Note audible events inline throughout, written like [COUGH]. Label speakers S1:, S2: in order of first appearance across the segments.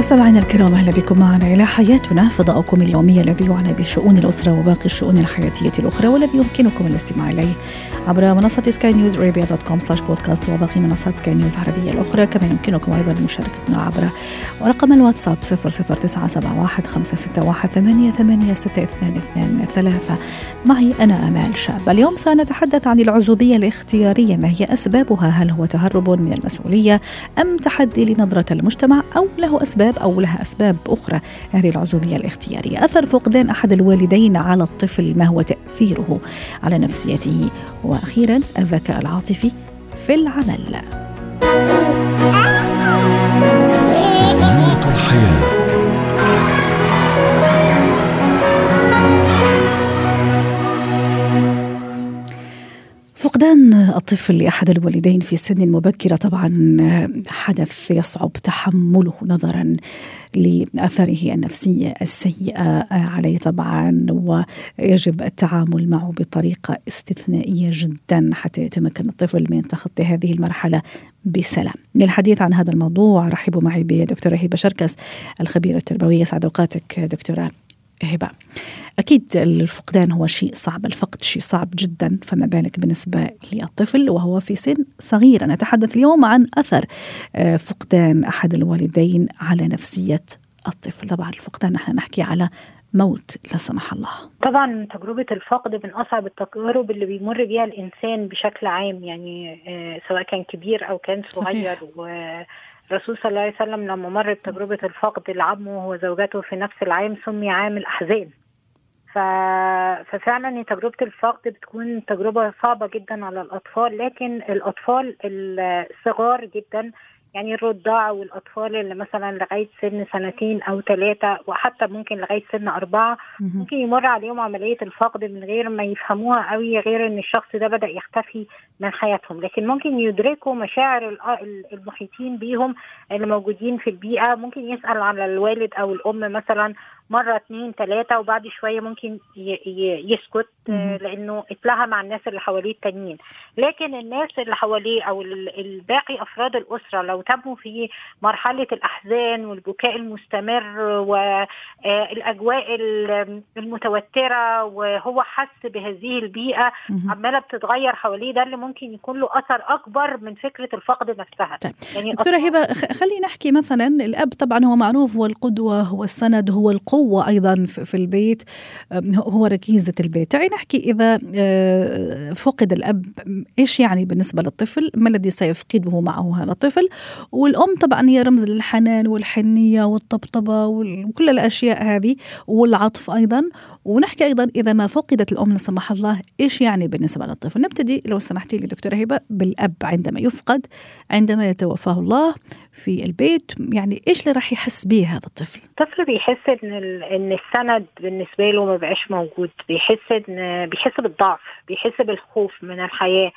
S1: مستمعينا الكرام أهلا بكم معنا إلى حياتنا. فضاؤكم اليومي الذي يعنى بشؤون الأسرة وباقي الشؤون الحياتية الأخرى والذي يمكنكم الاستماع إليه عبر منصة سكاي نيوز ارابيا dot com slash podcast وباقي منصات سكاي نيوز العربية الأخرى. كما يمكنكم أيضا مشاركتنا عبر رقم الواتساب 00971 561 886223 معي أنا آمال شاب. اليوم سنتحدث عن العزوبية الاختيارية. ما هي أسبابها؟ هل هو تهرب من المسؤولية؟ أم تحدي لنظرة المجتمع؟ أو له اسباب أو لها أسباب أخرى. هذه العزوبيه الاختيارية. أثر فقدان أحد الوالدين على الطفل ما هو تأثيره. على نفسيته. وأخيرا الذكاء العاطفي في العمل. فقدان الطفل لأحد الوالدين في سن مبكره طبعا حدث يصعب تحمله نظرا لاثاره النفسيه السيئه عليه طبعا ويجب التعامل معه بطريقة استثنائية جدا حتى يتمكن الطفل من تخطي هذه المرحلة بسلام. للحديث عن هذا الموضوع رحبوا معي بدكتورة هبة شركس الخبيرة التربوية. سعد أوقاتك دكتورة. هبة. أكيد الفقدان هو شيء صعب، الفقد شيء صعب جدا فما بالك بالنسبة للطفل وهو في سن صغير، نتحدث اليوم عن أثر آه، فقدان أحد الوالدين على نفسية الطفل، طبعا الفقدان نحن نحكي على موت لا سمح الله.
S2: طبعا تجربة الفقد من أصعب التجارب اللي بيمر بيها الإنسان بشكل عام يعني آه، سواء كان كبير أو كان صغير والرسول صلى الله عليه وسلم لما مر بتجربة الفقد لعمه وزوجته في نفس العام سمي عام الأحزان. ف... ففعلا تجربة الفقد بتكون تجربة صعبة جدا على الأطفال لكن الأطفال الصغار جدا يعني الرضاع والأطفال اللي مثلا لغاية سن سنتين أو ثلاثة وحتى ممكن لغاية سن أربعة ممكن يمر عليهم عملية الفقد من غير ما يفهموها قوي غير إن الشخص ده بدأ يختفي من حياتهم. لكن ممكن يدركوا مشاعر ال- المحيطين بيهم اللي موجودين في البيئة. ممكن يسأل على الوالد أو الأم مثلا مرة اتنين تلاتة وبعد شوية ممكن يسكت آه،. لأنه اتلهى مع الناس اللي حواليه التانيين لكن الناس اللي حواليه أو ال- الباقي أفراد الأسرة لو تموا في مرحلة الأحزان والبكاء المستمر والأجواء المتوترة وهو حس بهذه البيئة
S1: مهم.
S2: عمالة بتتغير حواليه ده اللي ممكن يكون له أثر أكبر من فكرة الفقد نفسها
S1: طيب.
S2: يعني
S1: دكتورة هبة خ- خلينا نحكي مثلا الأب طبعا هو معروف هو القدوة هو السند هو القوة أيضا في في البيت هو- هو ركيزة البيت. تعي نحكي إذا آه، فقد الأب إيش يعني بالنسبة للطفل؟ ما الذي سيفقده معه هذا الطفل؟ والأم طبعا هي رمز للحنان والحنية والطبطبة وال- وكل الأشياء هذه والعطف أيضا. ونحكي أيضا إذا ما فقدت الأم لا سمح الله إيش يعني بالنسبة للطفل؟ نبتدي لو سمحتي لي دكتورة هبة بالأب عندما يفقد عندما يتوفاه الله. في البيت يعني إيش اللي راح يحس به هذا الطفل؟
S2: الطفل بيحس إن إن السند بالنسبة له ما بقاش موجود بيحس إن بيحس بالضعف بيحس بالخوف من الحياة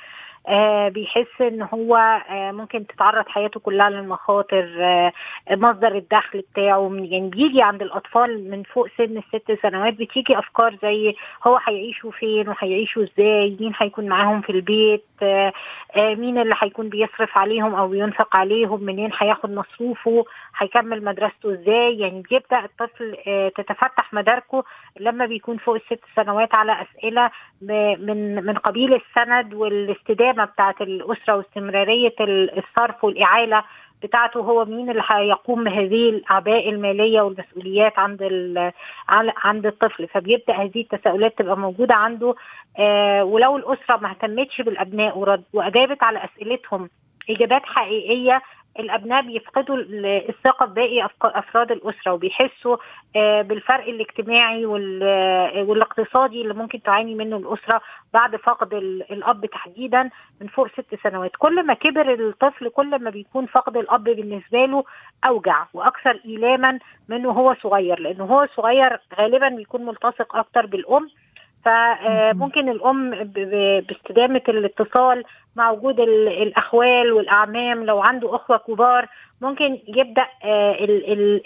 S2: بيحس إن هو آه ممكن تتعرض حياته كلها للمخاطر آه مصدر الدخل بتاعه يعني بيجي عند الأطفال من فوق سن الست سنوات بتيجي أفكار زي هو هيعيشوا فين وهيعيشوا إزاي مين هيكون معاهم في البيت آه آه مين اللي هيكون بيصرف عليهم أو بينفق عليهم منين هياخد مصروفه هيكمل مدرسته إزاي. يعني بيبدأ الطفل آه، تتفتح مداركه لما بيكون فوق الست سنوات على أسئلة من من قبيل السند والاستدامة بتاعه الأسرة واستمرارية ال- الصرف والإعالة بتاعته هو مين اللي هيقوم بهذه الأعباء المالية والمسؤوليات عند عند الطفل. فبيبدأ هذه التساؤلات تبقى موجودة عنده آه، ولو الأسرة ما اهتمتش بالأبناء وأجابت على أسئلتهم إجابات حقيقية الأبناء بيفقدوا ال- الثقة بباقي أفراد الأسرة وبيحسوا آه، بالفرق الاجتماعي آه، والاقتصادي اللي ممكن تعاني منه الأسرة بعد فقد ال- الأب تحديدا من فوق ست سنوات. كل ما كبر الطفل كل ما بيكون فقد الأب بالنسبة له أوجع وأكثر إيلاما منه هو صغير لأنه هو صغير غالبا بيكون ملتصق أكتر بالأم فممكن الأم باستدامة الاتصال مع وجود الأخوال والأعمام لو عنده أخوة كبار ممكن يبدأ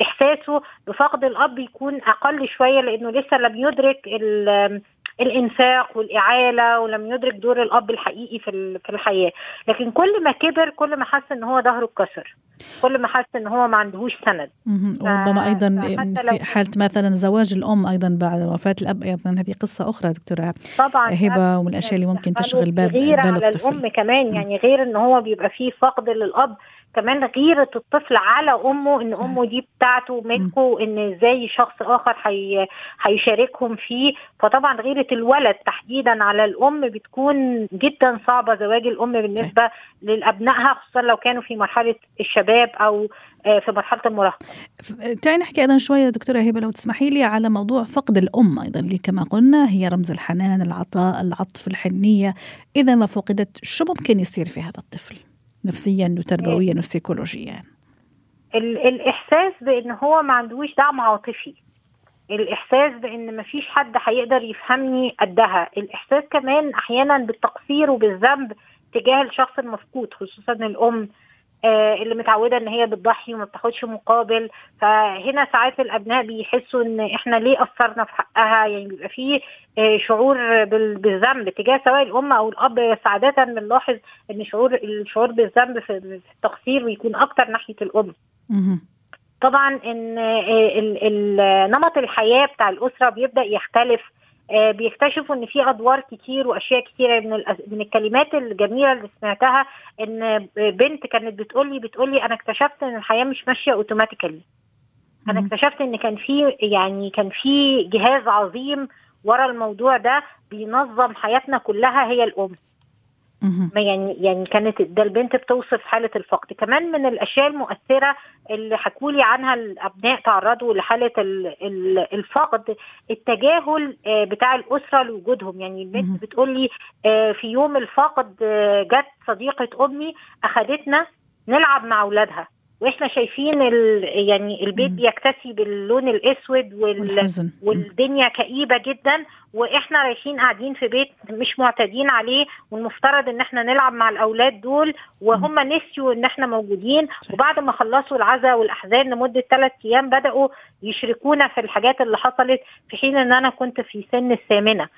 S2: إحساسه بفقد الأب يكون أقل شوية لأنه لسه لم يدرك الإنفاق والإعالة ولم يدرك دور الأب الحقيقي في في الحياة. لكن كل ما كبر كل ما حس إن هو ظهره اتكسر. كل ما حس إن هو ما عندهوش سند.
S1: وربما أيضا في حالة مثلا زواج الأم أيضا بعد وفاة الأب أيضا هذه قصة أخرى دكتورة
S2: طبعا.
S1: هبة ومن الأشياء اللي ممكن تشغل باب
S2: غير
S1: بال
S2: على
S1: الطفل.
S2: الأم كمان. يعني غير إن هو بيبقى فيه فقد للأب كمان غيرة الطفل على أمه إن أمه دي بتاعته ملكه إن إزاي شخص آخر حي... هيشاركهم فيه. فطبعا غيرة الولد تحديدا على الأم بتكون جدا صعبة زواج الأم بالنسبة لأبنائها خصوصا لو كانوا في مرحلة الشباب أو في مرحلة المراهقة.
S1: تعالي نحكي أيضا شوية دكتورة هبة لو تسمحي لي على موضوع فقد الأم أيضا اللي كما قلنا هي رمز الحنان، العطاء، العطف، الحنية، إذا ما فقدت شو ممكن يصير في هذا الطفل؟ نفسيا وتربويا وسيكولوجيا.
S2: الإحساس بإن هو ما عندوش دعم عاطفي. الإحساس بإن ما فيش حد هيقدر يفهمني قدها. الإحساس كمان أحيانا بالتقصير وبالذنب تجاه الشخص المفقود خصوصا الأم اللي متعودة إن هي بتضحي وما بتاخدش مقابل. فهنا ساعات الأبناء بيحسوا إن إحنا ليه قصرنا في حقها؟ يعني بيبقى فيه آه شعور بالذنب تجاه سواء الأم أو الأب. بس عاده بنلاحظ إن شعور الشعور بالذنب في التقصير بيكون أكتر ناحية الأم. طبعا إن نمط الحياة بتاع الأسرة بيبدأ يختلف. آه بيكتشفوا إن في أدوار كتير وأشياء كتيرة. من من الكلمات الجميلة اللي سمعتها إن بنت كانت بتقول لي بتقول لي أنا اكتشفت إن الحياة مش ماشية اوتوماتيكالي أنا اكتشفت إن كان في يعني كان في جهاز عظيم ورا الموضوع ده بينظم حياتنا كلها هي الأم. يعني يعني كانت ده البنت بتوصف حالة الفقد. كمان من الأشياء المؤثرة اللي حكوا لي عنها الأبناء تعرضوا لحالة الفقد التجاهل بتاع الأسرة لوجودهم. يعني البنت بتقول لي في يوم الفقد جت صديقة أمي اخذتنا نلعب مع أولادها. وإحنا شايفين يعني البيت بيكتسي باللون الأسود وال... والدنيا كئيبة جدا وإحنا رايحين قاعدين في بيت مش معتادين عليه والمفترض إن إحنا نلعب مع الأولاد دول وهم نسيوا إن إحنا موجودين. وبعد ما خلصوا العزاء والأحزان لمدة ثلاث أيام بدأوا يشركونا في الحاجات اللي حصلت في حين إن أنا كنت في سن الثامنة.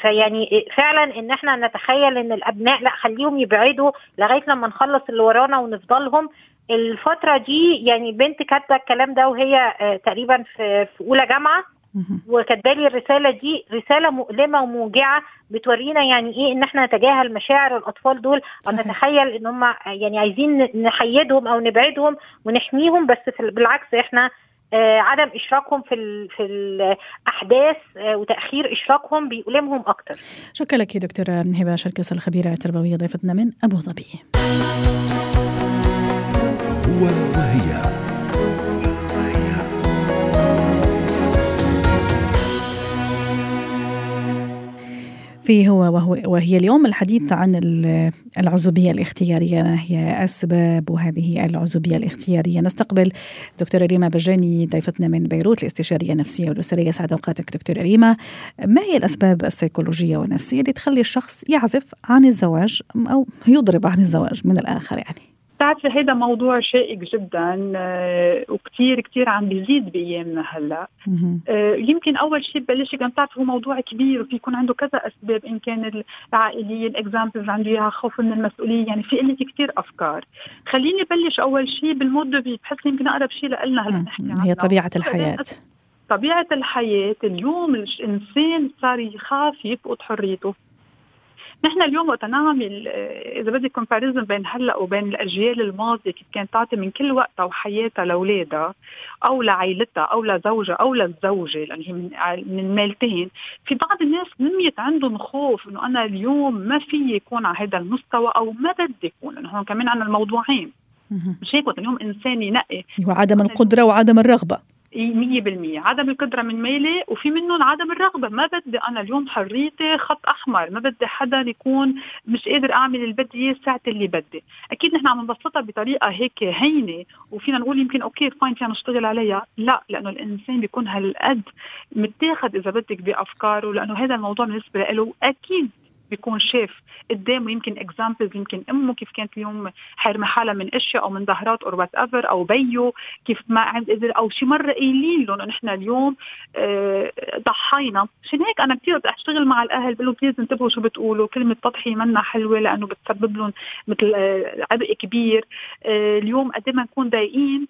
S2: فيعني فعلا إن إحنا نتخيل إن الأبناء لأ خليهم يبعدوا لغاية لما نخلص اللي ورانا ونفضلهم. الفترة دي يعني بنت كاتبة الكلام ده وهي تقريبا في, في أولى جامعة وكاتبة لي الرسالة دي رسالة مؤلمة وموجعة بتورينا يعني إيه إن إحنا نتجاهل مشاعر الأطفال دول أو نتخيل إن هم يعني عايزين نحيدهم أو نبعدهم ونحميهم بس بالعكس إحنا آه عدم إشراكهم في ال في الأحداث آه وتأخير إشراكهم بيؤلمهم أكتر.
S1: شكرا لك دكتورة هبه شركس الخبيرة التربوية ضيفتنا من أبو ظبي.
S3: هو وهي.
S1: في هو وهو وهي اليوم الحديث عن العزوبية الاختيارية. ما هي أسباب هذه العزوبية الاختيارية. نستقبل دكتورة ريما بجاني ضيفتنا من بيروت الاستشارية النفسية والأسرية سعد أوقاتك دكتورة ريما ما هي الأسباب السيكولوجية والنفسية اللي تخلي الشخص يعزف عن الزواج أو يضرب عن الزواج من الآخر يعني؟
S4: بتعرفي هذا موضوع شائك جدا آه وكثير كثير عم بيزيد بايامنا هلأ. آه يمكن أول شيء ببلش كان بتعرف هو موضوع كبير وفي يكون عنده كذا أسباب إن كان العائلية ال examples عنده إياها خوف من المسؤولية يعني في قله كثير أفكار. خليني بلش أول شيء بال mode بحس يمكن أقرب شيء لنا هلأ
S1: نحكي هي طبيعة الحياة.
S4: طبيعة الحياة اليوم الإنسان صار يخاف يفقد حريته. نحن اليوم وقت نعمل إذا بدك كومباريزن بين هلأ وبين الأجيال الماضية كيف كانت تعطي من كل وقتها وحياتها لأولادها أو لعائلتها أو لزوجها أو للزوجة لأن هي من من الميلتين في بعض الناس نميت عندهم خوف إنه أنا اليوم ما في يكون على هذا المستوى أو ما بدي يكون. لأنه هون كمان عندنا الموضوعين. مش هيك وقت اليوم إنسان ينقي.
S1: وعدم القدرة وعدم الرغبة.
S4: 100% عدم القدرة من ميلة وفي منهم عدم الرغبة. ما بدي أنا اليوم حريتي خط أحمر. ما بدي حدا يكون مش قادر أعمل اللي بدي إياه ساعة اللي بدي. أكيد نحن عم نبسطها بطريقة هيك هينة وفينا نقول يمكن okay fine فينا نشتغل عليها. لا لأنه الإنسان بيكون هالقد متاخد إذا بدك بأفكاره لأنه هذا الموضوع بالنسبة له أكيد بيكون شاف قدامه يمكن examples يمكن أمه كيف كانت اليوم حارمه حالها من أشياء أو من ظهرات أو whatever أو بيه كيف ما عند قدر أو شي مرة قايلين لهم نحن اليوم آه، ضحينا. عشان هيك أنا كثير بدي أشتغل مع الأهل بقول لهم please انتبهوا شو بتقولوا كلمة تضحية منا حلوة لأنه بتسبب لهم مثل آه، عبء كبير. آه، اليوم قد ما نكون ضايقين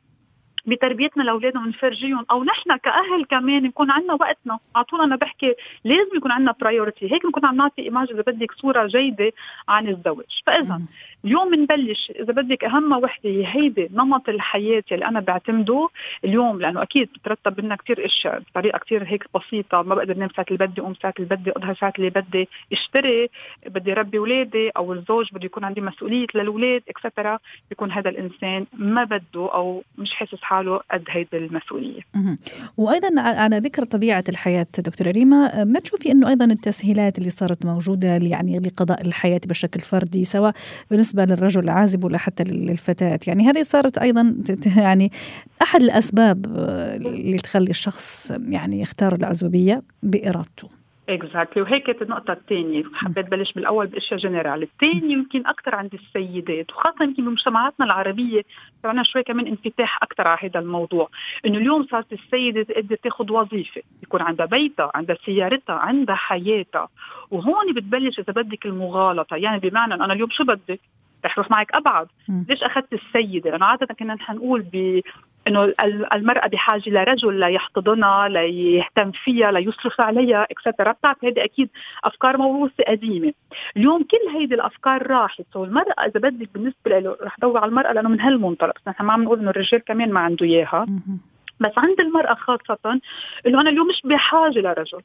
S4: بتربيتنا لأولادنا ونفرجيهم أو نحن كأهل كمان نكون عندنا وقتنا. على طول أنا بحكي لازم يكون عندنا priority هيك بنكون عم نعطي image اذا بدك صورة جيدة عن الزواج. فإذا اليوم بنبلش إذا بدك أهم وحدة هي هيدي نمط الحياة اللي أنا بعتمده اليوم لأنه أكيد بترتب لنا كثير إشياء بطريقة كثير هيك بسيطة. ما بقدر نام ساعة اللي بدي أقوم ساعة اللي بدي اقضيها ساعة اللي بدي أشتري بدي ربي أولادي أو الزوج بده يكون عندي مسؤولية للأولاد extra بيكون هذا الإنسان ما بده أو مش حاسس حاله قد هيدي المسؤولية.
S1: وأيضا على ذكر طبيعة الحياة دكتورة ريما ما تشوفي إنه أيضا التسهيلات اللي صارت موجودة يعني لقضاء الحياة بشكل فردي سواء بالنسبة للرجل العازب ولا حتى للفتاه يعني هذه صارت أيضا يعني أحد الأسباب اللي تخلي الشخص يعني يختار العزوبية بإرادته.
S4: exactly وهيك كانت النقطة الثانية. حبيت بلش بالأول بأشياء جنرال، الثاني يمكن أكثر عند السيدات وخاصة يمكن بمجتمعاتنا العربية عندنا شوي كمان انفتاح أكثر على هذا الموضوع، إنه اليوم صارت السيدة تقدر تاخذ وظيفة، يكون عندها بيتها، عندها سيارتها، عندها حياتها، وهون بتبلش إذا بدك المغالطة، يعني بمعنى أنا اليوم شو بدك؟ رح روح معك أبعد. ليش أخذت السيدة؟ لأنه عادة كنا نحن نقول ب إنه المرأة بحاجة لرجل ليحتضنها ليهتم فيها ليصرف عليها اكسترا بتعرف هذه أكيد أفكار موروثة قديمة. اليوم كل هيدي الأفكار راحت. سو المرأة إذا بدك بالنسبة له رح دور على المرأة لأنه من هالمنطلق. نحن ما عم نقول إنه الرجال كمان ما عنده إياها. بس عند المرأة خاصة انه أنا اليوم مش بحاجة لرجل.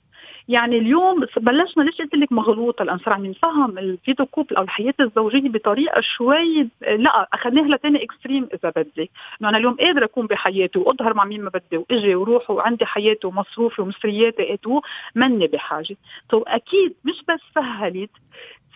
S4: يعني اليوم بلشنا ليش قلت لك مغلوطة لأن صار عم نفهم ال vie de couple أو الحياة الزوجية بطريقة شوي لا أخذناها لتاني extrême إذا بدك إنه أنا اليوم قادرة أكون بحياتي وأظهر مع مين ما بدي وإجي وروح وعندي حياتي ومصروفي ومصرياتي et tout مني بحاجة. تو أكيد مش بس سهلت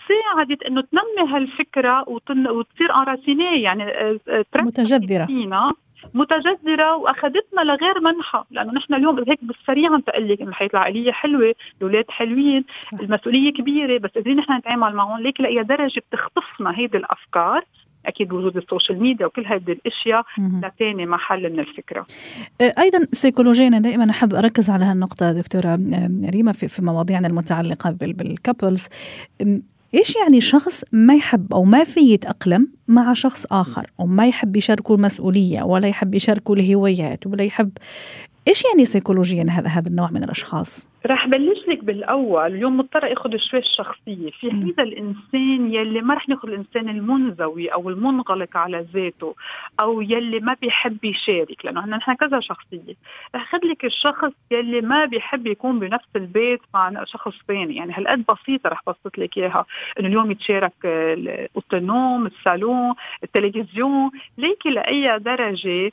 S4: ساعدت إنه تنمي هالفكرة وتصير enracinée يعني آه،
S1: آه، متجذرة.
S4: فينا متجذرة وأخذتنا لغير منحى لأنه نحن اليوم هيك بالسريع عم تقول لك الحياة العائليه حلوة الأولاد حلوين. المسؤولية كبيرة بس قادرين نحن نتعامل معهم ليك لأي درجة بتخطفنا هيدي الأفكار أكيد وجود ال social media وكل هذه الأشياء لتاني محل من الفكرة.
S1: أيضا سيكولوجيا أنا دائما أحب أركز على هالنقطة دكتورة ريما في, في مواضيعنا المتعلقة بال couples إيش يعني شخص ما يحب أو ما في يتأقلم مع شخص آخر أو ما يحب يشاركه المسؤولية ولا يحب يشاركه الهوايات ولا يحب إيش يعني سيكولوجيا هذا هذا النوع من الأشخاص؟
S4: رح بلش لك بالأول اليوم مضطر آخذ شوي الشخصية. في هذا الإنسان يلي ما رح ناخذ الإنسان المنزوي أو المنغلق على ذاته أو يلي ما بيحب يشارك لأنه نحن كذا شخصية. رح اخذ لك الشخص يلي ما بيحب يكون بنفس البيت مع شخص ثاني. يعني هالقد بسيطة رح بسط لك إياها. إنه اليوم يتشارك اوضه النوم الصالون التلفزيون. ليكي لأي درجة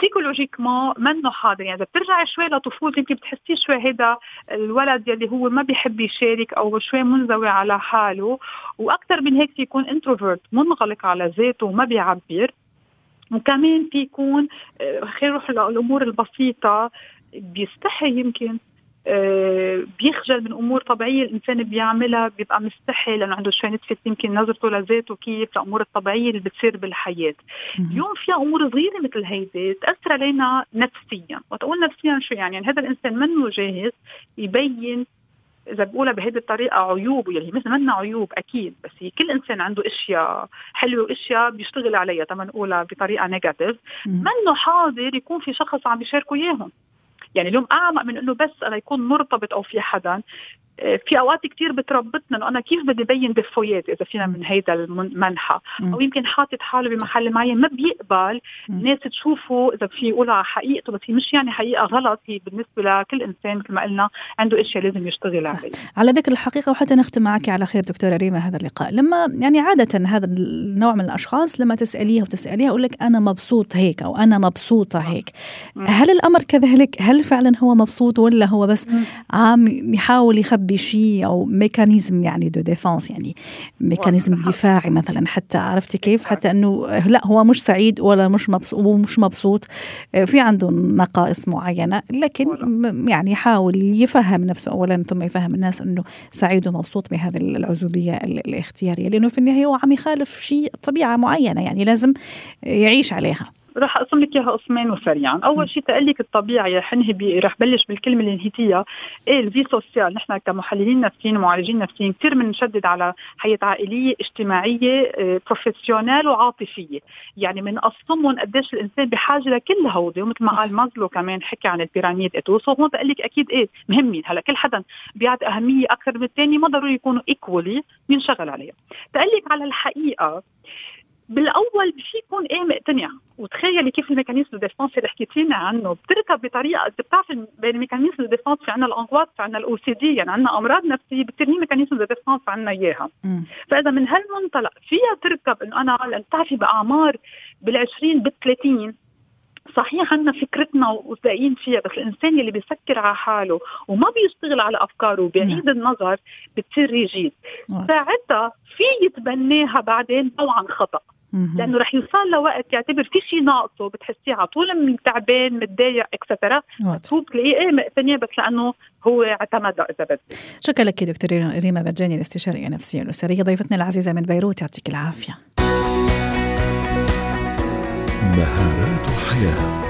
S4: psychologiquement منه حاضر. يعني إذا بترجعي شوي لطفولتك يمكن بتحسي شوي هيدا الولد يلي هو ما بيحب يشارك أو شوي منزوي على حاله. وأكثر من هيك يكون introverti منغلق على ذاته وما بيعبر. وكمان في يكون آه، خير روح الأمور البسيطة. بيستحي يمكن. بيخجل من أمور طبيعية الإنسان بيعملها بيبقى مستحي لأنه عنده شوي نسبه يمكن نظرته لذاته كيف الأمور الطبيعية اللي بتصير بالحياة. اليوم في أمور صغيرة مثل هيدي تأثر علينا نفسيا. وتقول نفسيا شو يعني, يعني هذا الإنسان منه جاهز يبين إذا بقولها بهيدي الطريقة عيوب يلي مثل منا عيوب أكيد. بس هي كل إنسان عنده أشياء حلوة وأشياء بيشتغل عليها تما نقولها بطريقة نيجاتيف منه حاضر يكون في شخص عم بيشاركه إياهم. يعني اليوم اعمق من إنه بس أنا يكون مرتبط أو في حدا في أوقات كثير بتربطنا إنه أنا كيف بدي بين دفويات إذا فينا من هيدا المنحى أو يمكن حاطط حاله بمحل معين ما بيقبل الناس تشوفه إذا في يقولها حقيقته بس هي مش يعني حقيقة غلط؟ هي بالنسبة لكل إنسان مثل ما قلنا عنده إشياء لازم يشتغل عليها.
S1: على ذكر الحقيقة وحتى نختم معك على خير دكتورة ريما هذا اللقاء. لما يعني عادة هذا النوع من الأشخاص لما تسأليها وتسأليها يقول لك أنا مبسوط هيك أو أنا مبسوطة هيك. هل الأمر كذلك؟ هل فعلا هو مبسوط ولا هو بس عم يحاول يخبي شيء أو mécanisme يعني de défense يعني ميكانيزم دفاعي مثلا. حتى عرفتي كيف؟ حتى إنه لا هو مش سعيد ولا مش مبسوط ومش مبسوط. في عنده نقائص معينة لكن يعني يحاول يفهم نفسه اولا ثم يفهم الناس إنه سعيد ومبسوط بهذه العزوبية الاختيارية. لأنه في النهاية هو عم يخالف شيء طبيعة معينة يعني لازم يعيش عليها.
S4: رح أقسم لك إياها قسمين وسريعا، أول شيء تقول لك الطبيعي حنهي رح بلش بالكلمة اللي نهيتيها، إيه ال vie sociale. نحن كمحللين نفسيين ومعالجين نفسيين كثير بنشدد على حياة عائلية اجتماعية professionnelle وعاطفية، يعني بنقسمهم قديش الإنسان بحاجة لكل هودي. ومثل ما قال مازلو كمان حكي عن ال pyramide et tout وهون بقول لك أكيد إيه مهمين. هلا كل حدا بيعطي أهمية أكثر من الثاني ما ضروري يكونوا equally بينشغل عليها، تقول لك على الحقيقة بالأول في يكون إيه مقتنع. وتخيلي كيف ال mécanisme de défense اللي حكيتي لنا عنه. بتركب بطريقة انت بتعرفي بين mécanisme de défense في عندنا ال angoisse في عندنا ال OCD يعني عندنا أمراض نفسية بترني mécanisme de défense عندنا إياها. فإذا من هالمنطلق فيها تركب إنه أنا لأن بتعرفي بأعمار بال20 بال30 صحيح عندنا فكرتنا وزاقين فيها بس الإنسان اللي بيسكر على حاله وما بيشتغل على أفكاره وبيعيد نعم. النظر بتصير ريجيد. ساعتها في يتبناها بعدين طبعا خطأ. لأنه رح يوصل لوقت يعتبر في شيء ناقصه بتحسيه على طول تعبان متضايق اكسترا هو بتلاقيه إيه مقتنع بس لأنه هو اعتمد إذا بدك
S1: شكرا لك دكتور ريما فرجاني الاستشارية النفسيه الأسرية. ضيفتنا العزيزة من بيروت يعطيك العافية.
S3: مهارات حياة.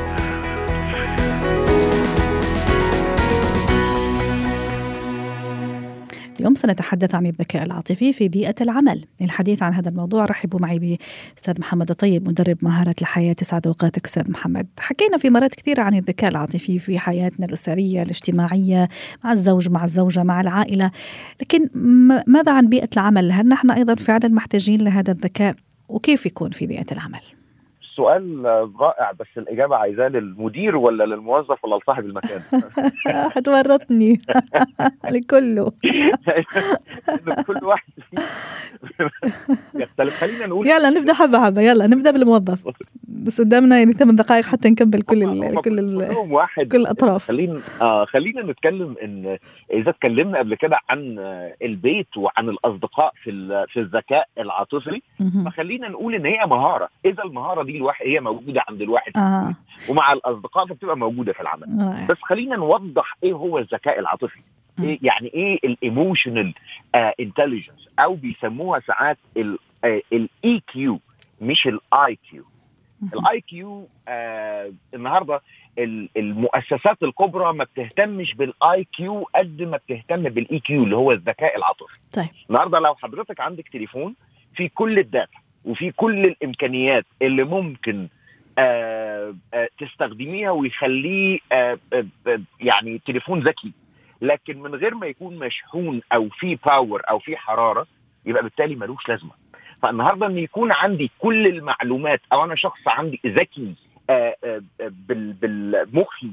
S1: اليوم سنتحدث عن الذكاء العاطفي في بيئة العمل. للحديث عن هذا الموضوع رحبوا معي بأستاذ محمد الطيب مدرب مهارة الحياة تسعد أوقاتك أستاذ محمد. حكينا في مرات كثيرة عن الذكاء العاطفي في حياتنا الأسرية الاجتماعية مع الزوج مع الزوجة مع العائلة. لكن ماذا عن بيئة العمل؟ هل نحن أيضا فعلا محتاجين لهذا الذكاء؟ وكيف يكون في بيئة العمل؟
S5: سؤال رائع بس الإجابة عايزاه للمدير ولا للموظف ولا لصاحب المكان؟ [LAUGHS]
S1: هتورطني. [LAUGHS] لكله. [LAUGHS]
S5: كل واحد يختلف. خلينا نقول
S1: يلا نبدأ حبة حبة. يلا نبدأ بالموظف. بس قدامنا يعني ثمان دقائق حتى نكمل كل ال كل ال
S5: واحد.
S1: كل الأطراف.
S5: خلينا آه خلينا نتكلم إن إذا اتكلمنا قبل كده عن البيت وعن الأصدقاء في في الذكاء العاطفي فخلينا نقول إن هي مهارة. إذا المهارة دي الواحد هي موجودة عند الواحد
S1: آه.
S5: ومع الأصدقاء فبتبقى موجودة في العمل.
S1: آه.
S5: بس خلينا نوضح إيه هو الذكاء العاطفي؟ إيه يعني إيه ال emotional intelligence أو بيسموها ساعات ال EQ مش ال IQ ال EQ النهارده المؤسسات الكبرى ما بتهتمش بال IQ قد ما بتهتم بال EQ اللي هو الذكاء العاطفي.
S1: طيب.
S5: النهارده لو حضرتك عندك تليفون في كل ال data وفي كل الإمكانيات اللي ممكن آه آه تستخدميها ويخليه آه يعني تليفون ذكي. لكن من غير ما يكون مشحون أو في power أو في حرارة يبقى بالتالي ملوش لازمة. فالنهاردة إن يكون عندي كل المعلومات أو أنا شخص عندي ذكي بالمخي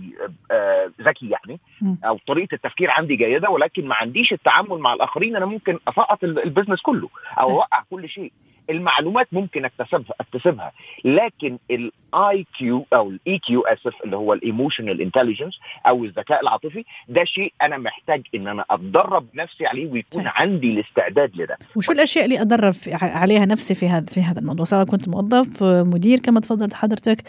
S5: ذكي يعني أو طريقة التفكير عندي جيدة ولكن ما عنديش التعامل مع الآخرين أنا ممكن أسقط ال business كله أو أوقع كل شيء. المعلومات ممكن اكتسبها اكتسبها لكن ال IQ أو ال EQ اسف اللي هو ال emotional intelligence أو الذكاء العاطفي ده شيء أنا محتاج إن أنا أتدرب نفسي عليه ويكون طيب. عندي الاستعداد لده
S1: وشو الأشياء اللي ادرب عليها نفسي في هذا في هذا الموضوع سواء كنت موظف مدير كما تفضلت حضرتك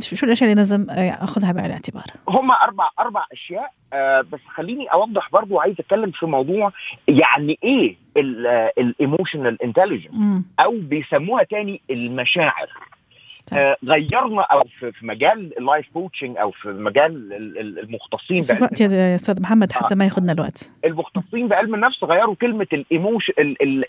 S1: شو الأشياء اللي لازم أخذها بعين الاعتبار؟
S5: هم أربع أربع أشياء أه بس خليني أوضح برضو عايز أتكلم في موضوع يعني إيه ال emotional intelligence أو بيسموها تاني المشاعر. آه غيرنا أو في, في مجال ال life coaching أو في مجال المختصين
S1: وقت يا أستاذ محمد حتى آه. ما ياخذنا الوقت.
S5: المختصين بعلم النفس غيروا كلمة ال emotion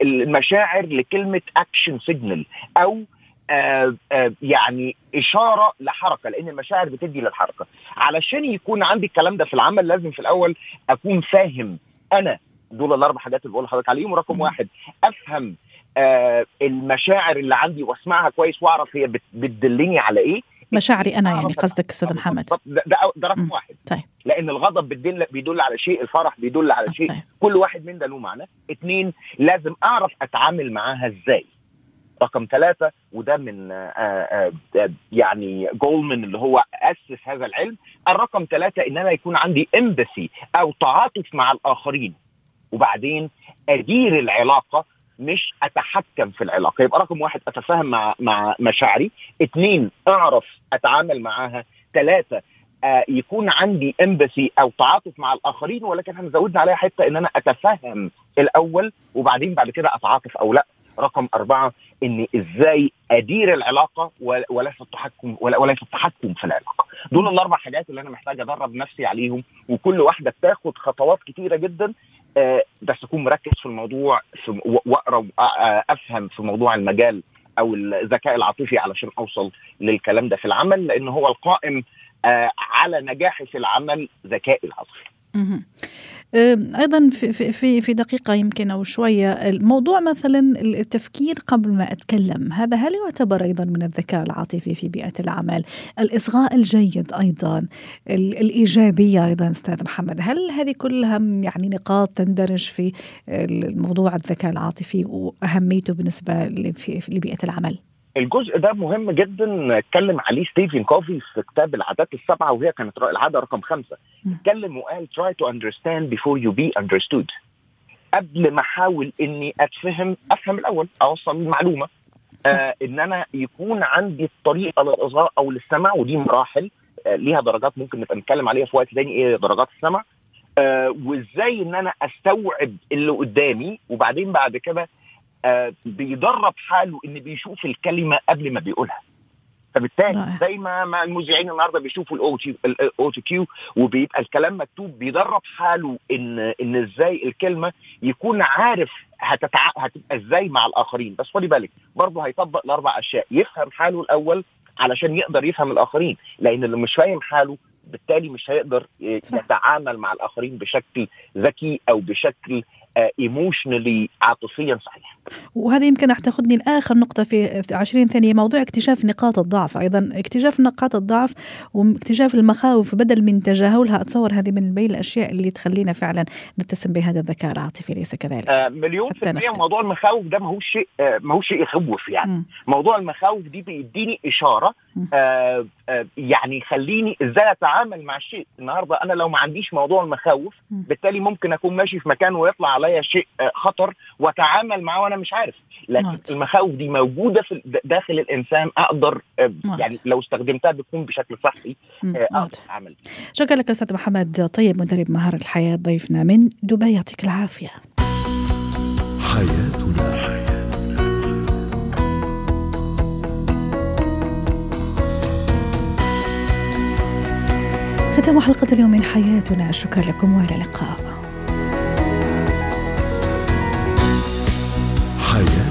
S5: المشاعر لكلمة action signal أو آه آه يعني إشارة لحركة لأن المشاعر بتدي للحركة. علشان يكون عندي الكلام ده في العمل لازم في الأول أكون فاهم. أنا دول الأربع حاجات اللي بقول لحضرتك عليهم ورقم واحد أفهم آه المشاعر اللي عندي وأسمعها كويس وأعرف هي بتدلني على إيه.
S1: مشاعري أنا يعني قصدك أستاذ محمد.
S5: ده, ده, ده رقم واحد.
S1: طيب.
S5: لأن الغضب بيدل بيدل على شيء الفرح بيدل على شيء. طيب. كل واحد من ده له معنى. اثنين لازم أعرف أتعامل معاها إزاي. رقم ثلاثة وده من آآ آآ يعني جولمان اللي هو أسس هذا العلم. الرقم ثلاثة إن أنا يكون عندي امباثي أو تعاطف مع الآخرين. وبعدين أدير العلاقة مش أتحكم في العلاقة. يبقى رقم واحد أتفاهم مع مع مشاعري. اثنين أعرف أتعامل معاها. ثلاثة آه يكون عندي امباثي أو تعاطف مع الآخرين ولكن إحنا زودنا عليها حتة إن أنا اتفهم الأول وبعدين بعد كده أتعاطف أو لأ. رقم أربعة إني إزاي أدير العلاقة وليس التحكم وليس التحكم في العلاقة. دول الأربع حاجات اللي أنا محتاج أدرب نفسي عليهم وكل واحدة بتاخد خطوات كتيرة جدا. آه بس أكون مركز في الموضوع وأقرأ وأفهم في موضوع المجال أو الذكاء العاطفي علشان أوصل للكلام ده في العمل لأن هو القائم آه على نجاحي في العمل ذكائي العاطفي.
S1: أيضا في في في دقيقة يمكن أو شوية الموضوع مثلا التفكير قبل ما أتكلم هذا هل يعتبر أيضا من الذكاء العاطفي في بيئة العمل؟ الإصغاء الجيد أيضا الإيجابية أيضا أستاذ محمد هل هذه كلها يعني نقاط تندرج في الموضوع الذكاء العاطفي وأهميته بالنسبة لبيئة العمل؟
S5: الجزء ده مهم جدا اتكلم عليه. ستيفن كوفي في كتاب العادات السبعة وهي كانت العادة رقم خمسة اتكلم وقال try to understand before you be understood. قبل ما أحاول إني أتفهم أفهم الأول أوصل المعلومة. آه إن أنا يكون عندي الطريقة للاصغاء أو للسمع ودي مراحل آه ليها درجات ممكن نبقى نتكلم عليها في وقت تاني إيه درجات السمع آه وإزاي إن أنا أستوعب اللي قدامي وبعدين بعد كده بيدرب حاله إن بيشوف الكلمة قبل ما بيقولها. فبالتالي زي ما ما المذيعين النهارده بيشوفوا ال autocue وبيبقى الكلام مكتوب بيدرب حاله إن إن إزاي الكلمة يكون عارف هتتع... هتبقى إزاي مع الآخرين. بس خدي بالك برضه هيطبق الأربع أشياء. يفهم حاله الأول علشان يقدر يفهم الآخرين لأن اللي مش فاهم حاله بالتالي مش هيقدر. يتعامل مع الآخرين بشكل ذكي أو بشكل ايموشنالي عاطفيا صحيح.
S1: وهذا يمكن راح تاخذني لآخر نقطة في 20 ثانية موضوع اكتشاف نقاط الضعف أيضا. اكتشاف نقاط الضعف واكتشاف المخاوف بدل من تجاهلها. أتصور هذه من بين الأشياء اللي تخلينا فعلا نتسم بهذا الذكاء العاطفي ليس كذلك.
S5: آه مليون في المية موضوع المخاوف ده ما هوش شيء آه ما هوش شيء يخوف يعني. م. موضوع المخاوف دي بيديني إشارة آه آه يعني يخليني إزاي أتعامل مع الشيء. النهارده أنا لو ما عنديش موضوع المخاوف. بالتالي ممكن أكون ماشي في مكان ويطلع عليا شيء خطر واتعامل معاه وأنا مش عارف. لكن نعت. المخاوف دي موجودة في داخل الإنسان أقدر نعت. يعني لو استخدمتها بتكون بشكل صحي أقدر أعمل.
S1: شكرا لك أستاذ محمد طيب مدرب مهارة الحياة ضيفنا من دبي يعطيك العافية. حياتنا. ختام حلقة اليوم من حياتنا. شكرا لكم وإلى اللقاء. Haie.